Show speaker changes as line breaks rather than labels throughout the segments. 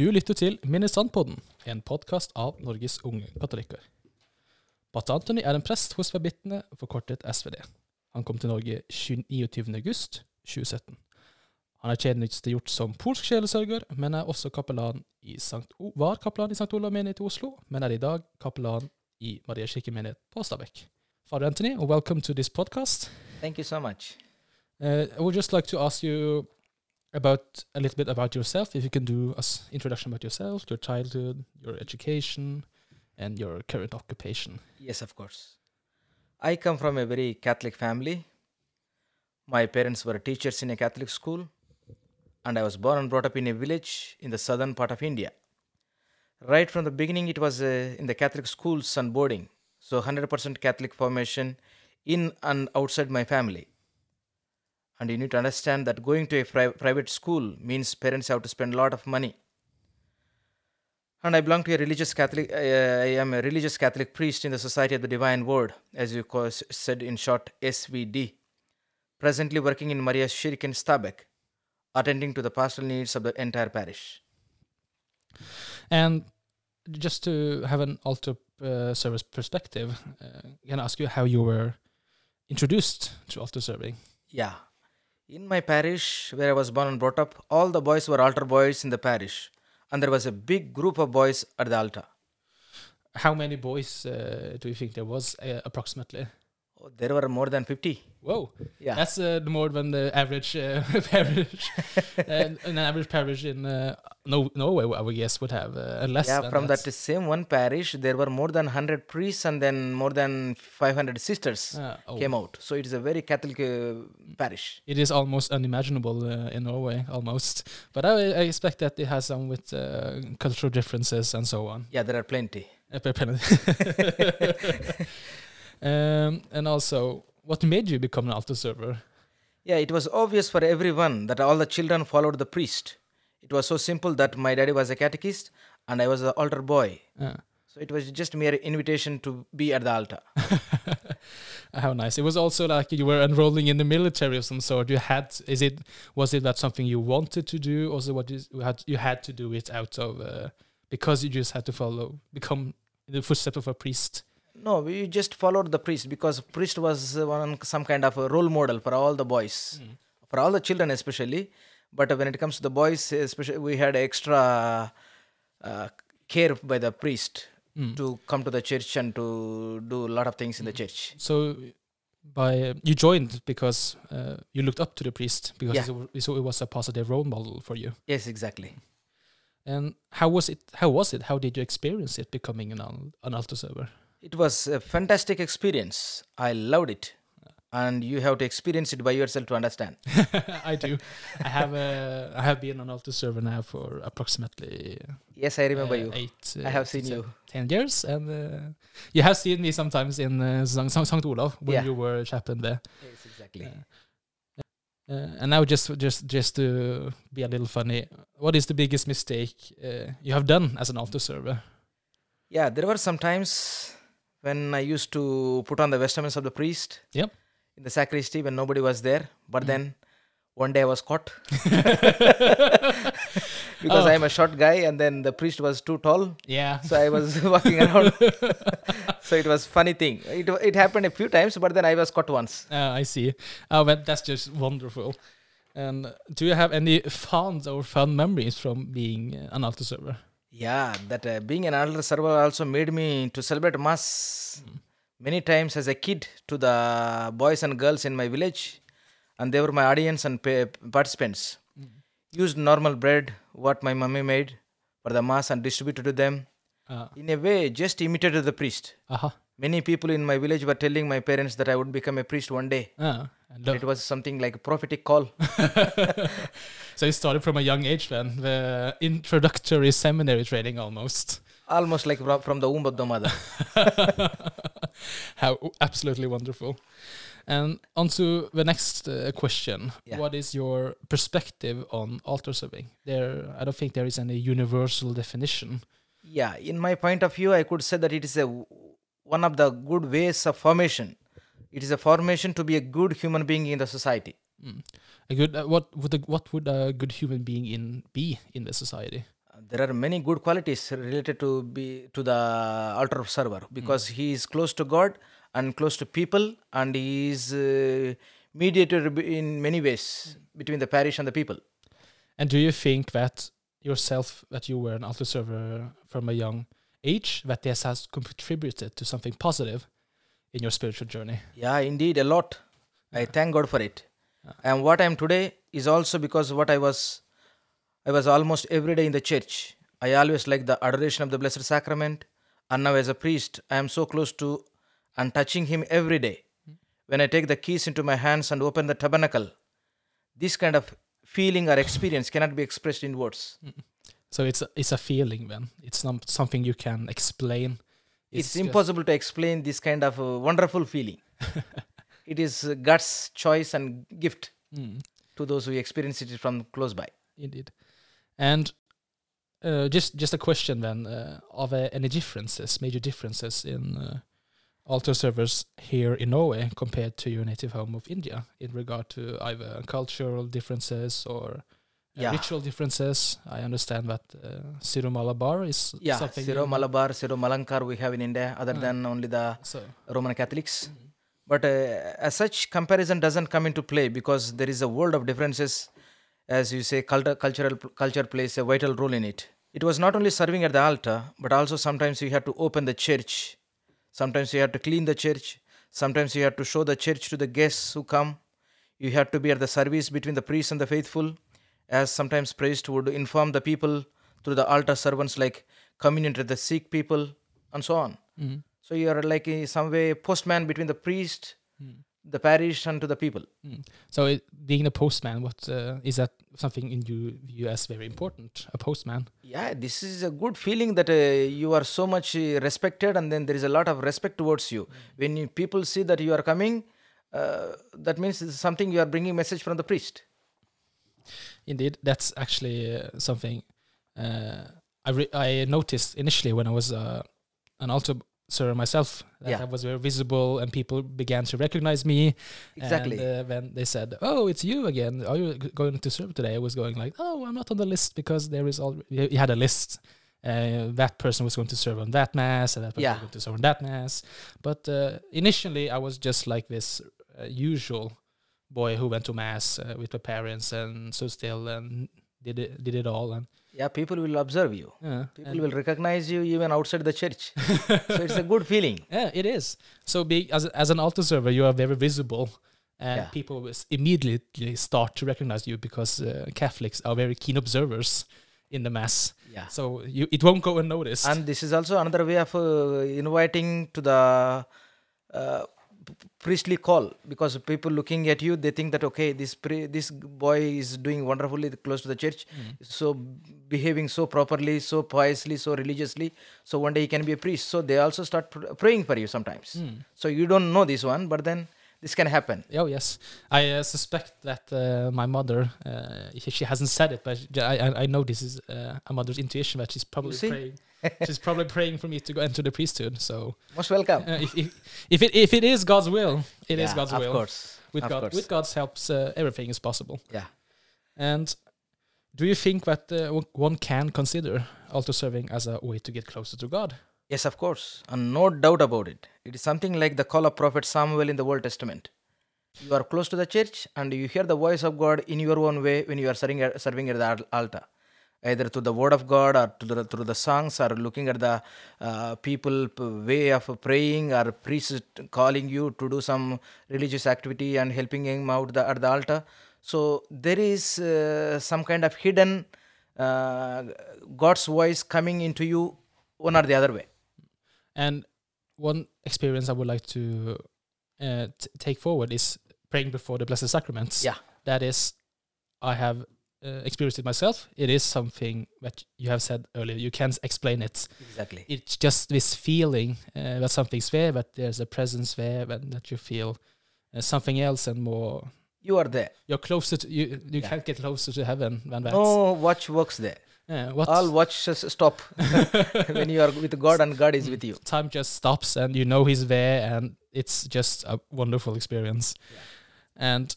Du lytter til Minnesandpodden, en podkast av Norges unge katolikker. Pater Anthony er en prest hos Verbittene, forkortet SVD. Han kom til Norge 29. august 2017. Han er tjenestegjort som polsk sjelesørger, men er også kapellan i Sankt o var kapellan i St. Olav menighet i Oslo, men er i dag kapellan i Maria kirkemenighet på Stabekk. Father Anthony, welcome to this podcast.
Thank you so much.
Uh, I would just like to ask you about a little bit about yourself. If you can do us introduction about yourself, your childhood, your education, and your current occupation.
Yes, of course. I come from a very Catholic family. My parents were teachers in a Catholic school, and I was born and brought up in a village in the southern part of India. Right from the beginning, it was uh, in the Catholic schools and boarding, so 100% Catholic formation in and outside my family. And you need to understand that going to a pri- private school means parents have to spend a lot of money. And I belong to a religious Catholic. Uh, I am a religious Catholic priest in the Society of the Divine Word, as you said in short, SVD. Presently working in Maria Shirik in Stabekk, attending to the pastoral needs of the entire parish.
And just to have an altar uh, service perspective, uh, can I ask you how you were introduced to altar serving?
Yeah. In my parish, where I was born and brought up, all the boys were altar boys in the parish, and there was a big group of boys at the altar.
How many boys uh, do you think there was uh, approximately?
Oh, there were more than 50.
Whoa,
Yeah.
that's uh, more than the average uh, parish. uh, an average parish in uh, no Norway, I would guess, would have uh, less.
yeah, from that same one parish, there were more than 100 priests and then more than 500 sisters
Uh, oh.
came out. So it is a very Catholic uh, parish.
It is almost unimaginable uh, in Norway, almost. But I, I expect that it has some with uh, cultural differences and so on.
Yeah, there are plenty.
um, and also, what made you become an altar server?
Yeah, it was obvious for everyone that all the children followed the priest. It was so simple that my daddy was a catechist and I was the altar boy.
Uh,
So it was just mere invitation to be at the altar.
how nice! It was also like you were enrolling in the military of some sort. You had is it was it that something you wanted to do, or so what is you had you had to do it out of uh, because you just had to follow become in the footsteps of a priest.
No, we just followed the priest because priest was one some kind of a role model for all the boys, for all the children especially. But when it comes to the boys, especially, we had extra uh, care by the priest
Mm.
to come to the church and to do a lot of things in the church.
So, by uh, you joined because uh, you looked up to the priest because
Yeah.
saw- it was a positive role model for you.
Yes, exactly.
And how was it? How was it? How did you experience it becoming an an altar server?
It was a fantastic experience. I loved it. And you have to experience it by yourself to understand.
I do. I have uh, I have been an altar server now for approximately
Yes, I remember
uh,
you.
eight.
I
uh,
have seen you.
ten years, and uh, you have seen me sometimes in uh. St. Olav when
Yeah.
you were a chaplain there.
Yes, exactly.
Uh, and now, just just just to be a little funny, what is the biggest mistake uh, you have done as an altar server?
Yeah, there were some times when I used to put on the vestments of the priest
Yep.
in the sacristy when nobody was there. But
Mm.
then one day I was caught because
Oh.
I'm a short guy and then the priest was too tall.
Yeah.
So I was walking around. so it was funny thing. It, it happened a few times, but then I was caught once.
Uh, I see. Oh, but that's just wonderful. And do you have any fond or fun memories from being an altar server?
Yeah, that uh, being an altar server also made me to celebrate mass many times as a kid to the boys and girls in my village, and they were my audience and pa- participants. Used normal bread, what my mummy made for the mass, and distributed to them.
Uh,
In a way, just imitated the priest.
aha.
Many people in my village were telling my parents that I would become a priest one day.
Ah,
It was something like a prophetic call.
so you started from a young age then, the introductory seminary training almost.
Almost like from, the womb of the mother.
How absolutely wonderful. And on to the next uh, question.
Yeah.
What is your perspective on altar serving? There, I don't think there is any universal definition.
Yeah, in my point of view, I could say that it is a one of the good ways of formation. It is a formation to be a good human being in the society.
Mm. A good. Uh, what would a, what would a good human being in be in the society?
Uh, there are many good qualities related to be to the altar server because he is close to God and close to people, and he is uh, mediator in many ways between the parish and the people.
And do you think that yourself, that you were an altar server from a young age, that this has contributed to something positive in your spiritual journey?
Yeah, indeed, a lot. I thank God for it. And what I am today is also because what I was, I was almost every day in the church. I always like the adoration of the Blessed Sacrament, and now as a priest, I am so close to and touching Him every day. When I take the keys into my hands and open the tabernacle, this kind of feeling or experience cannot be expressed in words.
So it's a, it's a feeling then. It's not something you can explain.
It's,
just-
impossible to explain this kind of uh, wonderful feeling. it is uh, God's choice and gift
Mm,
to those who experience it from close by.
indeed. And uh, just just a question then: uh, Are there any differences, major differences in uh, altar servers here in Norway compared to your native home of India in regard to either cultural differences or uh,
Yeah.
ritual differences? I understand that uh, Syro Malabar is
Yeah,
something. You-
Malabar, Syro Malankar we have in India, other
Ah.
than only the
So
Roman Catholics. But uh, as such, comparison doesn't come into play because there is a world of differences. As you say, culture, cultural culture plays a vital role in it. It was not only serving at the altar, but also sometimes you had to open the church. Sometimes you had to clean the church. Sometimes you had to show the church to the guests who come. You had to be at the service between the priest and the faithful, as sometimes priest would inform the people through the altar servants like communion to the sick people and so on.
Mm.
So you are like in some way postman between the priest, the parish, and to the people.
Mm. So it, being a postman, what uh, is that something in you view as very important? A postman.
Yeah, this is a good feeling that uh, you are so much uh, respected, and then there is a lot of respect towards you. When you, people see that you are coming, uh, that means something you are bringing message from the priest.
Indeed, that's actually uh, something uh, I re- I noticed initially when I was uh, an altar server myself. That
Yeah.
I was very visible, and people began to recognize me.
Exactly.
And uh, when they said, "Oh, it's you again. Are you g- going to serve today?" I was going like, "Oh, I'm not on the list because there is already." You had a list. Uh, that person was going to serve on that mass, and that person
Yeah.
was going to serve on that mass. But uh, initially, I was just like this uh, usual boy who went to mass uh, with my parents and so still and did it did it all and
yeah, people will observe you.
yeah
People will recognize you even outside the church. so it's a good feeling.
yeah it is so being as as an altar server you are very visible and
Yeah.
people will immediately start to recognize you because uh, Catholics are very keen observers in the mass
Yeah.
so you it won't go unnoticed
and this is also another way of uh, inviting to the uh, priestly call because people looking at you they think that okay this pri- this boy is doing wonderfully close to the church. So behaving so properly so piously so religiously so one day he can be a priest. So they also start pr- praying for you sometimes.
Mm.
so you don't know this one but then this can happen
Oh yes, I uh, suspect that uh, my mother. Uh, she hasn't said it, but I know this is uh, a mother's intuition that she's probably praying. she's probably praying for me to go enter the priesthood. So
most welcome
uh, if, if if it if it is God's will, it is
Yeah,
God's
of
will.
course
With
of
God,
course.
with God's help, uh, everything is possible.
yeah
And do you think that uh, one- one can consider altar serving as a way to get closer to God?
Yes, of course, and no doubt about it. It is something like the call of Prophet Samuel in the Old Testament. You are close to the church and you hear the voice of God in your own way when you are serving at, serving at the altar, either through the word of God or the, through the songs or looking at the uh, people way of praying or priest calling you to do some religious activity and helping him out the, at the altar. So there is uh, some kind of hidden uh, God's voice coming into you one or the other way.
And one experience I would like to uh, t- take forward is praying before the Blessed Sacraments.
Yeah.
That is, I have uh, experienced it myself. It is something that you have said earlier. You can't explain it.
Exactly.
It's just this feeling uh, that something's there, that there's a presence there, and that you feel uh, something else and more.
You are there.
You're closer to you. You
Yeah.
can't get closer to heaven than that.
No watch works there.
Yeah,
All watches stop when you are with God and God is with you.
time just stops and you know he's there and it's just a wonderful experience and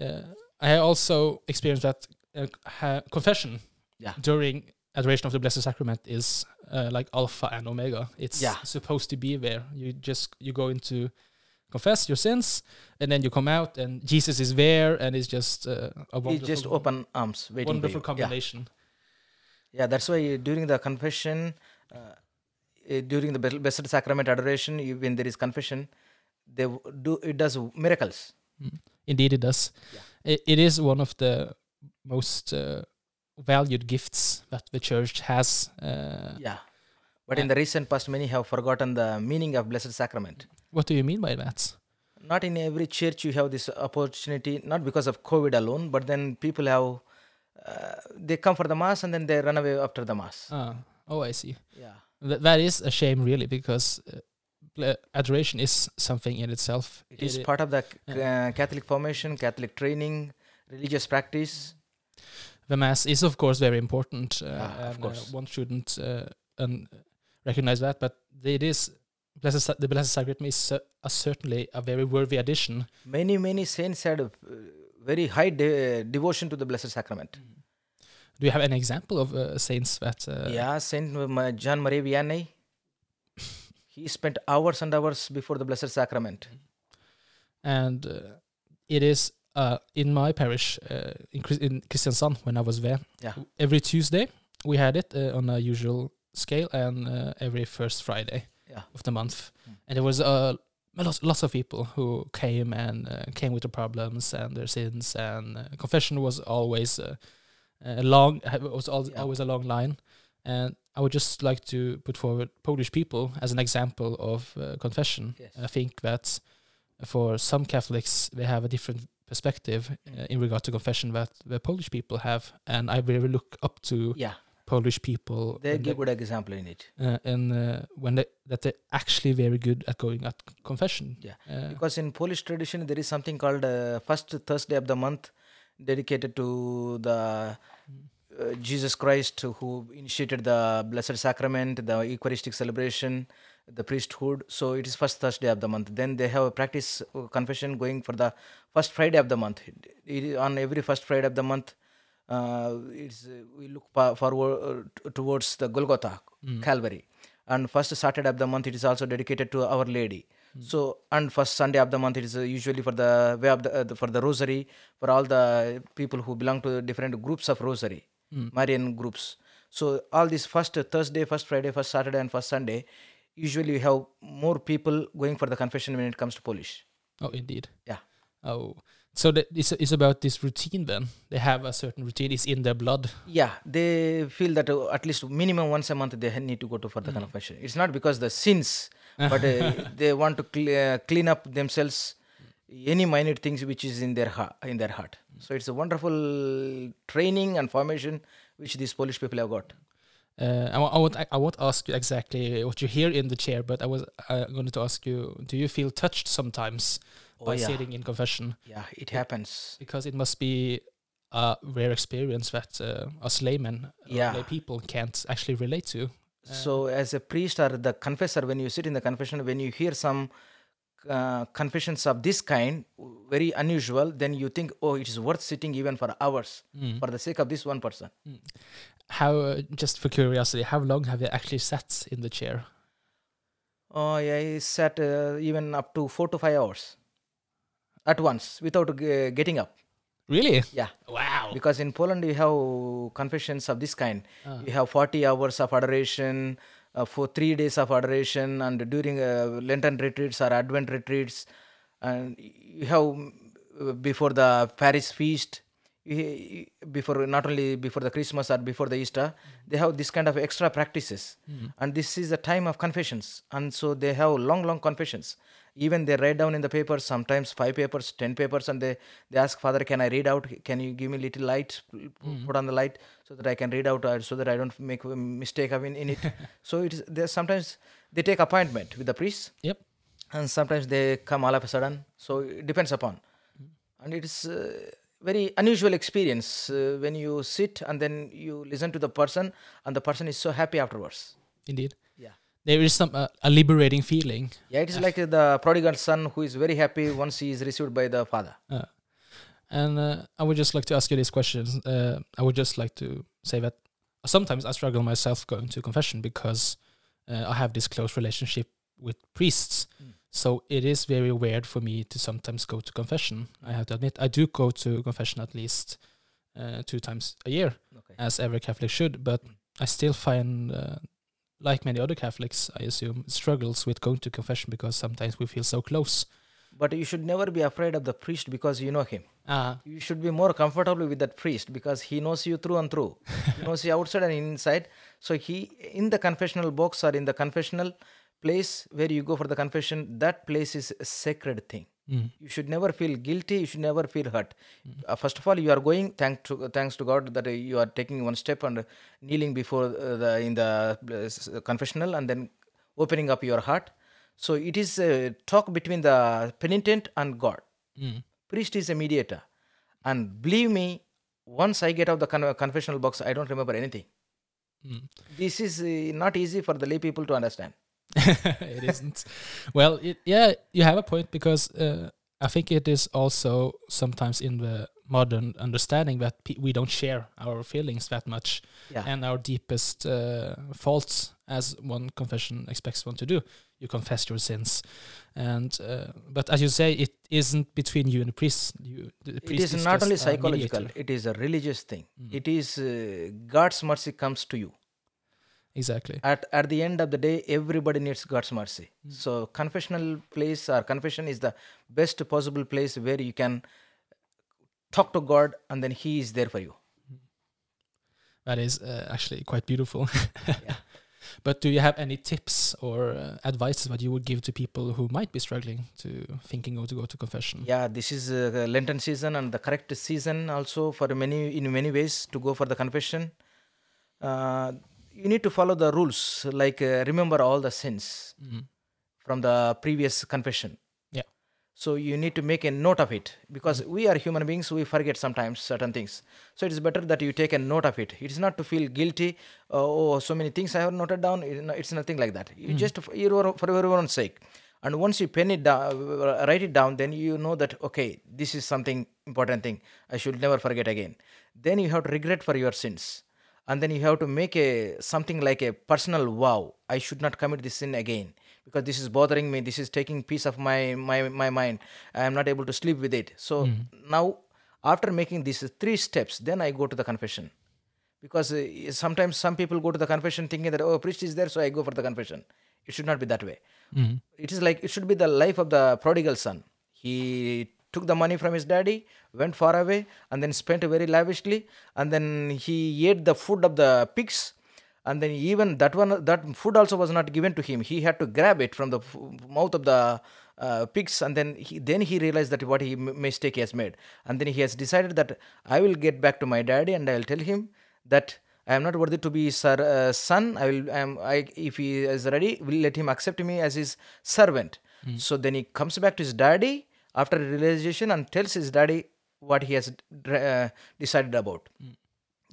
uh, i also experienced that uh, confession
Yeah.
during adoration of the Blessed Sacrament is uh, like Alpha and Omega. It's
Yeah.
supposed to be there. You just you go into confess your sins, and then you come out, and Jesus is there, and it's just uh, a
He
wonderful,
just open arms, waiting
wonderful
for you. Yeah.
combination.
Yeah, that's why during the confession, uh, eh, during the Blessed Blessed Sacrament adoration, you, when there is confession, they w- do it does miracles.
Indeed, it does. It, it is one of the most uh, valued gifts that the church has. Uh,
Yeah, but in the recent past, many have forgotten the meaning of Blessed Sacrament.
What do you mean by that?
Not in every church you have this opportunity, not because of COVID alone, but then people have uh, they come for the mass and then they run away after the mass.
Ah, oh, I see.
Yeah,
Th- that is a shame, really, because uh, adoration is something in itself.
it is
i-
part of the uh, Catholic formation, Catholic training, religious practice.
the mass is, of course, very important, uh,
Ah, of
uh,
course.
one shouldn't uh, un- recognize that. But it is blessed, the Blessed Sacrament is a certainly a very worthy addition.
Many, many saints had a uh, very high de- devotion to the Blessed Sacrament.
Do you have an example of uh, saints that? Uh,
yeah, Saint John Maria Vianney. he spent hours and hours before the Blessed Sacrament.
and uh, it is uh, in my parish uh, in, in Kristiansand when I was there.
Yeah.
Every Tuesday we had it uh, on a usual scale, and uh, every first Friday
Yeah.
of the month.
Mm.
And there was uh, lots, lots of people who came and uh, came with their problems and their sins, and uh, confession was always uh, a long it was al-
Yeah.
always a long line. And I would just like to put forward Polish people as an example of uh, confession.
Yes.
I think that for some Catholics, they have a different perspective uh, in regard to confession that the Polish people have, and I really look up to
Yeah,
Polish people.
they give good example in it.
uh, and uh, when they, that they're actually very good at going at confession.
Yeah.
Uh,
Because in Polish tradition, there is something called uh, first Thursday of the month, dedicated to the uh, Jesus Christ who initiated the Blessed Sacrament, the Eucharistic celebration, the priesthood. So it is first Thursday of the month. Then they have a practice uh, confession going for the first Friday of the month. It is on every first Friday of the month. Uh, it's uh, we look forward uh, towards the Golgotha, Calvary, and first Saturday of the month it is also dedicated to Our Lady. So and first Sunday of the month it is uh, usually for the way of the, uh, the for the Rosary for all the people who belong to different groups of Rosary, Marian groups. So all these first Thursday, first Friday, first Saturday, and first Sunday, usually we have more people going for the confession when it comes to Polish.
oh, indeed.
Yeah.
Oh, so that it's, it's about this routine then. They have a certain routine. It's in their blood.
Yeah, they feel that uh, at least minimum once a month they need to go to for the confession. It's not because the sins, but uh, they want to cle- uh, clean up themselves any minute things which is in their heart. In their heart. So it's a wonderful training and formation which these Polish people have got.
Uh, I, I won't. I, I won't ask you exactly what you hear in the chair, but I was uh, going to ask you: Do you feel touched sometimes
Oh,
by
yeah.
sitting in confession?
Yeah, it happens.
Because it must be a rare experience that uh, us laymen,
Yeah.
lay people, can't actually relate to.
So, as a priest or the confessor, when you sit in the confession, when you hear some uh, confessions of this kind, very unusual, then you think, oh, it is worth sitting even for hours
Mm.
for the sake of this one person.
How, uh, just for curiosity, how long have you actually sat in the chair?
Oh, yeah, I sat uh, even up to four to five hours at once without uh, getting up.
Really?
Yeah,
Wow.
because in Poland you have confessions of this kind.
Ah.
You have 40 hours of adoration uh, for three days of adoration, and during uh, Lenten retreats or Advent retreats, and you have uh, before the Paris feast. You- Before not only before the Christmas or before the Easter, they have this kind of extra practices, and this is the time of confessions, and so they have long, long confessions. Even they write down in the papers, sometimes five papers, ten papers, and they, they ask Father, "Can I read out? Can you give me little light? p- Put on the light so that I can read out, uh, so that I don't make a mistake in, in it." so it is. There sometimes they take appointment with the priest,
Yep.
and sometimes they come all of a sudden. So it depends upon, and it is uh, very unusual experience uh, when you sit and then you listen to the person, and the person is so happy afterwards.
Indeed.
Yeah.
There is some uh, a liberating feeling.
Yeah, it is like the prodigal son who is very happy once he is received by the father.
Uh, and uh, I would just like to ask you these questions. Uh, I would just like to say that sometimes I struggle myself going to confession because uh, I have this close relationship with priests.
Mm.
So it is very weird for me to sometimes go to confession. I have to admit, I do go to confession at least uh, two times a year,
Okay.
as every Catholic should. But
Mm.
I still find, uh, like many other Catholics, I assume, struggles with going to confession because sometimes we feel so close.
But you should never be afraid of the priest because you know him.
Ah,
You should be more comfortable with that priest because he knows you through and through. he knows you outside and inside. So he in the confessional box or in the confessional place where you go for the confession, that place is a sacred thing.
mm,
You should never feel guilty. You should never feel hurt. Uh, first of all, you are going. Thank to, thanks to God that uh, you are taking one step and uh, kneeling before uh, the in the uh, confessional and then opening up your heart. So it is a talk between the penitent and God.
mm,
Priest is a mediator, and believe me, once I get out of the con- confessional box, I don't remember anything.
mm.
This is uh, not easy for the lay people to understand.
it isn't. Well, it, yeah, you have a point because uh, I think it is also sometimes in the modern understanding that we don't share our feelings that much
Yeah.
and our deepest uh, faults, as one confession expects one to do. You confess your sins, and uh, but as you say, it isn't between you and the priest. You, the
it
priest
is, not only psychological; it is a religious thing.
Mm.
It is uh, God's mercy comes to you.
Exactly.
at at the end of the day everybody needs god's mercy
Mm.
so confessional place or confession is the best possible place where you can talk to god and then he is there for you
That is uh, actually quite beautiful.
Yeah.
But do you have any tips or uh, advices that you would give to people who might be struggling to thinking or to go to confession?
yeah this is uh, lenten season and the correct season also for many in many ways to go for the confession uh, you need to follow the rules like uh, remember all the sins
Mm.
from the previous confession.
Yeah.
So you need to make a note of it because we are human beings, we forget sometimes certain things. So it is better that you take a note of it. It is not to feel guilty. Uh, oh, so many things I have noted down. It's nothing like that. You just f- your- for everyone's sake. And once you pen it down, write it down, then you know that okay, this is something important thing. I should never forget again. Then you have to regret for your sins and then you have to make a something like a personal vow. I should not commit this sin again. Because this is bothering me. This is taking peace of my my, my mind. I am not able to sleep with it. So now after making these three steps then i go to the confession. Because uh, sometimes some people go to the confession thinking that oh a priest is there so i go for the confession. It should not be that way.
Mm.
it is like it should be the life of the prodigal son. He took the money from his daddy went far away and then spent very lavishly and then he ate the food of the pigs and then even that one that food also was not given to him he had to grab it from the f- mouth of the uh, pigs and then he then he realized that what he m- mistake he has made and then he has decided that i will get back to my daddy and i will tell him that I am not worthy to be sir, uh, son. I will. I am. I if he is ready, will let him accept me as his servant. So then he comes back to his daddy after realization and tells his daddy what he has uh, decided about.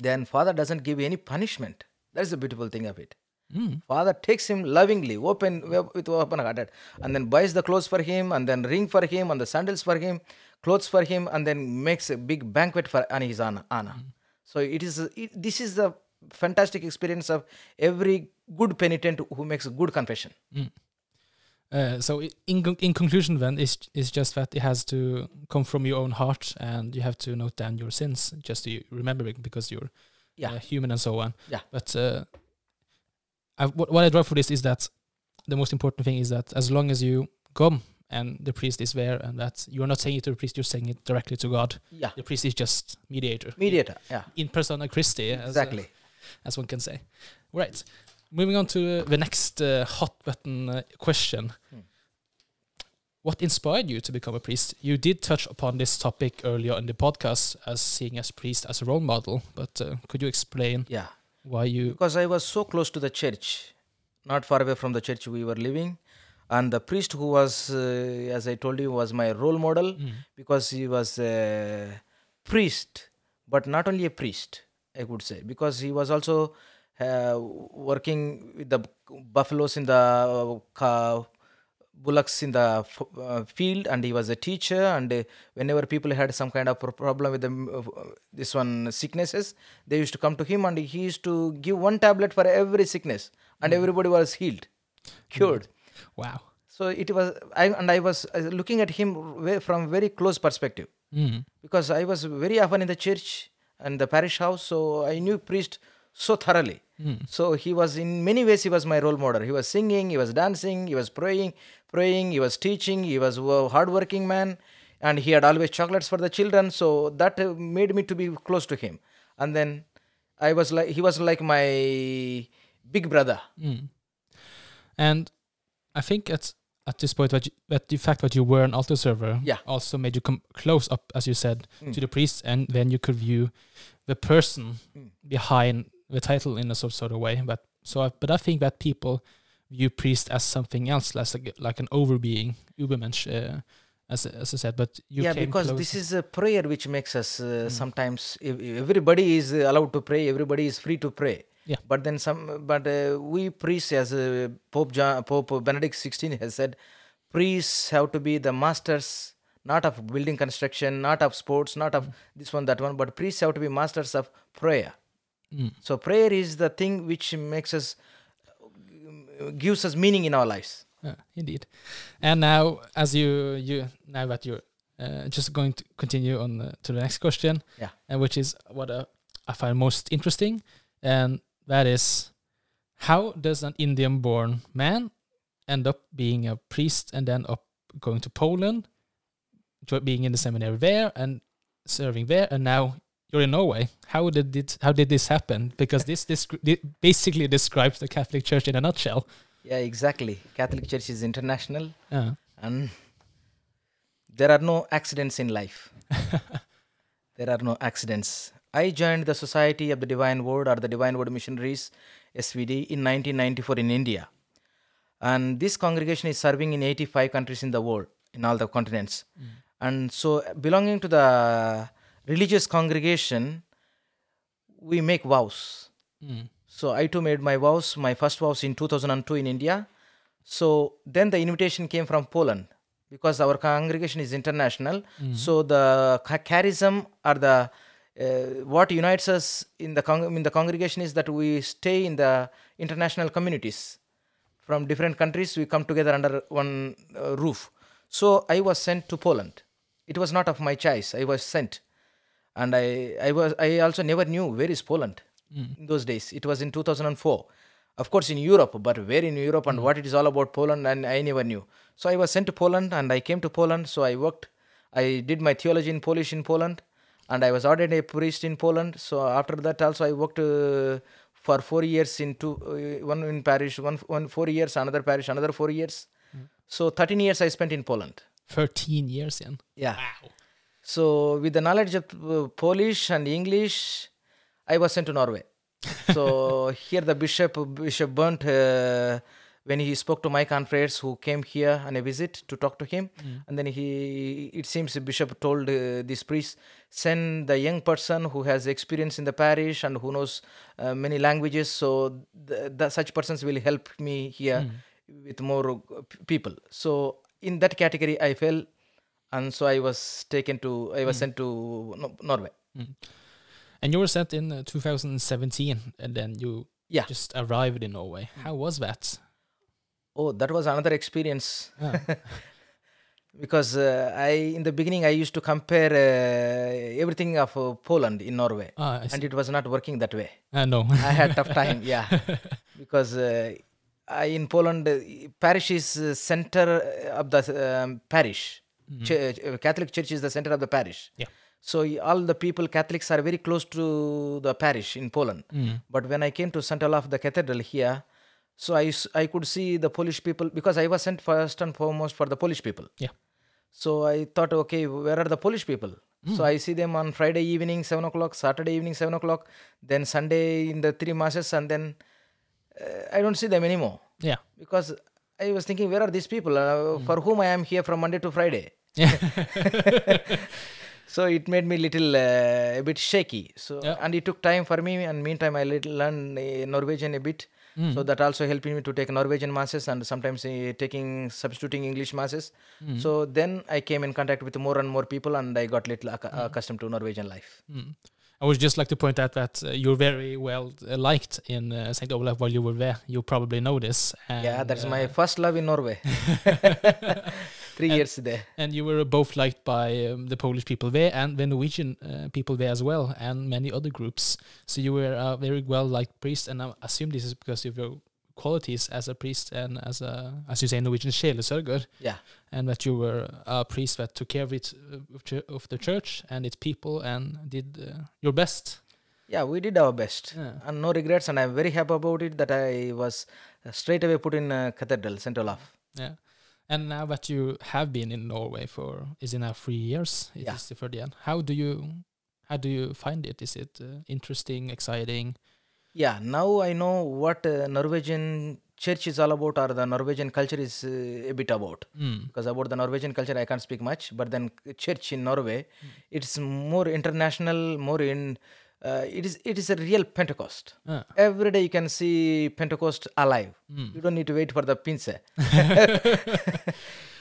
Then father doesn't give any punishment. That's the beautiful thing of it.
Mm.
Father takes him lovingly, open with open hearted, and then buys the clothes for him, and then ring for him, and the sandals for him, clothes for him, and then makes a big banquet for on his Anna. Anna. So it is. It, this is the fantastic experience of every good penitent who makes a good confession.
Uh, so in in conclusion, then is is just that it has to come from your own heart, and you have to note down your sins just to remember it because you're
Yeah.
uh, human and so on.
Yeah.
But uh, I, what, what I draw for this is that the most important thing is that as long as you come and the priest is there, and that you're not saying it to the priest, you're saying it directly to God.
Yeah.
The priest is just mediator.
Mediator. Yeah.
In persona Christi. as, uh,
Exactly.
as one can say. Right. Moving on to uh, the next uh, hot button uh, question.
Hmm.
What inspired you to become a priest? You did touch upon this topic earlier in the podcast as seeing as priest as a role model, but uh, could you explain
Yeah.
why you
because I was so close to the church, not far away from the church we were living, and the priest who was, uh, as I told you, was my role model
Mm.
because he was a priest, but not only a priest, I would say, because he was also uh, working with the buffaloes in the uh, bullocks in the f- uh, field, and he was a teacher. And uh, whenever people had some kind of problem with the, uh, this one sicknesses, they used to come to him, and he used to give one tablet for every sickness, and everybody was healed, cured.
Wow.
So it was, I and I was uh, looking at him from very close perspective
Mm.
because I was very often in the church and the parish house, so I knew priest so thoroughly. So he was in many ways he was my role model. He was singing, he was dancing, he was praying, praying, he was teaching, he was a hardworking man, and he had always chocolates for the children. So that uh, made me to be close to him. And then I was like he was like my big brother.
Mm. And I think at at this point that, you, that the fact that you were an altar server
Yeah.
also made you come close up, as you said,
Mm.
to the priest, and then you could view the person
Mm.
behind the title in a sort sort of way. But so, I, but I think that people view priest as something else, less like like an overbeing, Übermensch, uh, as as I said. But you
yeah,
came
because
close.
this is a prayer which makes us uh,
Mm.
sometimes everybody is allowed to pray, everybody is free to pray.
Yeah.
But then some, but uh, we priests, as uh, Pope John, Pope Benedict XVI has said, priests have to be the masters, not of building construction, not of sports, not
Mm.
of this one, that one, but priests have to be masters of prayer.
Mm.
So prayer is the thing which makes us, uh, gives us meaning in our lives.
Yeah, indeed. And now, as you you now that you're uh, just going to continue on uh, to the next question,
Yeah.
and which is what uh, I find most interesting, and that is how does an Indian-born man end up being a priest and then up going to Poland, being in the seminary there and serving there, and now you're in Norway. How did it? How did this happen? Because this this basically describes the Catholic Church in a nutshell.
Yeah, exactly. Catholic Church is international.
Uh,
and there are no accidents in life there are no accidents i joined the society of the divine word or the divine word missionaries svd in 1994 in india and this congregation is serving in 85 countries in the world in all the continents and so belonging to the religious congregation we make vows
mm,
so I too made my vows, my first vows in 2002 in India. So then the invitation came from Poland because our congregation is international. So the cha- charism or the uh, what unites us in the con- in the congregation is that we stay in the international communities from different countries. We come together under one uh, roof. So I was sent to Poland. It was not of my choice. I was sent, and I I was I also never knew where is Poland in those days. It was in 2004. Of course, in Europe, but where in Europe and what it is all about Poland, and I never knew. So I was sent to Poland and I came to Poland. So I worked, I did my theology in Polish in Poland, and I was ordained a priest in Poland. So after that, also I worked uh, for four years in two, uh, one in parish, one, one four years, another parish, another four years. So 13 years I spent in Poland.
Thirteen years in.
Yeah.
Wow.
So, with the knowledge of uh, Polish and English, I was sent to Norway. so, here the bishop, Bishop Bernt, uh, when he spoke to my confreres who came here on a visit to talk to him, and then he, it seems the bishop told uh, this priest, send the young person who has experience in the parish and who knows uh, many languages. So, the, the, such persons will help me here with more uh, people. So, in that category, I fell and so I was taken to I was sent to Nor- Norway.
And you were sent in uh, 2017, and then you
Yeah.
just arrived in Norway. How was that?
Oh, that was another experience
Ah.
because uh, I in the beginning I used to compare uh, everything of uh, Poland in Norway,
Ah,
and it was not working that way.
Uh, no.
I had tough time, yeah, because uh, I, in Poland, uh, parish is uh, center of the um, parish. Ch- uh, Catholic Church is the center of the parish.
Yeah.
So all the people, Catholics, are very close to the parish in Poland.
Mm.
But when I came to St. Olaf, the cathedral here, so I I could see the Polish people because I was sent first and foremost for the Polish people.
Yeah.
So I thought, okay, where are the Polish people? So I see them on Friday evening, 7 o'clock, Saturday evening, 7 o'clock, then Sunday in the three masses, and then uh, I don't see them anymore
Yeah.
because I was thinking, where are these people uh, for whom I am here from Monday to Friday? so it made me a little uh, a bit shaky. So
Yeah.
and it took time for me. And meantime, I little learned uh, Norwegian a bit.
Mm.
So that also helped me to take Norwegian masses and sometimes uh, taking substituting English masses.
Mm.
So then I came in contact with more and more people, and I got little accu- accustomed to Norwegian life.
I would just like to point out that uh, you're very well uh, liked in uh, St. Olaf while you were there. You probably know this. And,
yeah, that's
uh,
my first love in Norway. Three
And-
years there.
And you were both liked by um, the Polish people there and the Norwegian uh, people there as well, and many other groups. So you were a very well liked priest, and I assume this is because of your qualities as a priest and as a, as you say, Norwegian sjelesørger,
Yeah.
and that you were a priest that took care of it uh, of, the church and its people and did uh, your best.
Yeah, we did our best.
Yeah.
And no regrets, and I'm very happy about it that I was uh, straight away put in a Cathedral, St. Olaf.
Yeah. And now that you have been in Norway for is it now three years? It is
Yeah.
the third year. How do you how do you find it? Is it uh, interesting, exciting?
Yeah, now I know what uh, Norwegian church is all about, or the Norwegian culture is uh, a bit about.
Mm.
Because about the Norwegian culture, I can't speak much. But then church in Norway, it's more international, more in. Uh, it is it is a real Pentecost.
Ah.
Every day you can see Pentecost alive.
Mm.
You don't need to wait for the pince.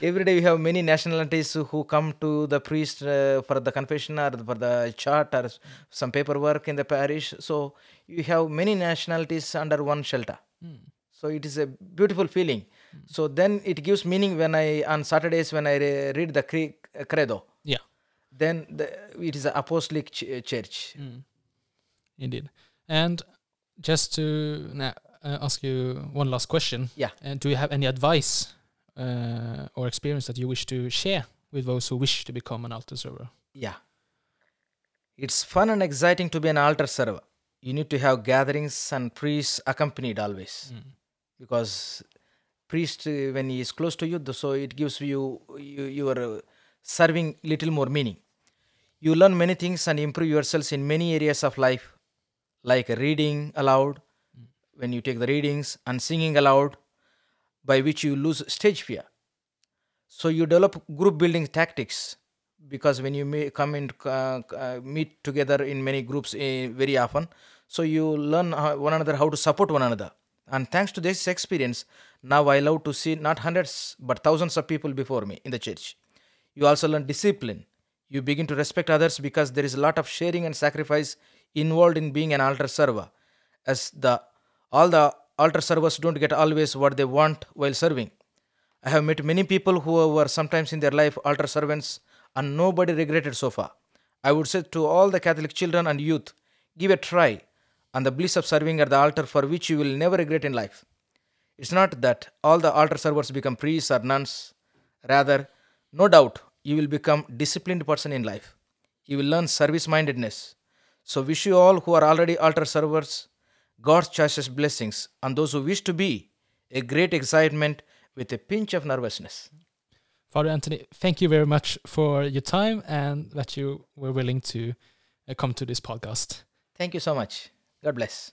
Every day we have many nationalities who come to the priest uh, for the confession or for the chart or some paperwork in the parish. So you have many nationalities under one shelter.
Mm.
So it is a beautiful feeling. So then it gives meaning when I on Saturdays when I re- read the cre- credo.
Yeah.
Then the, it is an apostolic ch- church.
Mm. Indeed. And just to now uh, ask you one last question.
Yeah.
And do you have any advice uh, or experience that you wish to share with those who wish to become an altar server?
Yeah. It's fun and exciting to be an altar server. You need to have gatherings and priests accompanied always.
Mm.
Because priest, uh, when he is close to you, so it gives you, you your uh, serving little more meaning. You learn many things and improve yourselves in many areas of life, like reading aloud, when you take the readings, and singing aloud, by which you lose stage fear. So you develop group building tactics because when you may come and uh, uh, meet together in many groups uh, very often, so you learn how, one another how to support one another. And thanks to this experience, now I love to see not hundreds but thousands of people before me in the church. You also learn discipline. You begin to respect others because there is a lot of sharing and sacrifice involved in being an altar server. As the all the altar servers don't get always what they want while serving. I have met many people who were sometimes in their life altar servants and nobody regretted so far. I would say to all the Catholic children and youth, give a try and the bliss of serving at the altar for which you will never regret in life. It's not that all the altar servers become priests or nuns. Rather, no doubt, you will become disciplined person in life. You will learn service mindedness. So wish you all who are already altar servers God's choicest blessings and those who wish to be a great excitement with a pinch of nervousness.
Father Anthony, thank you very much for your time and that you were willing to uh, come to this podcast.
Thank you so much. God bless.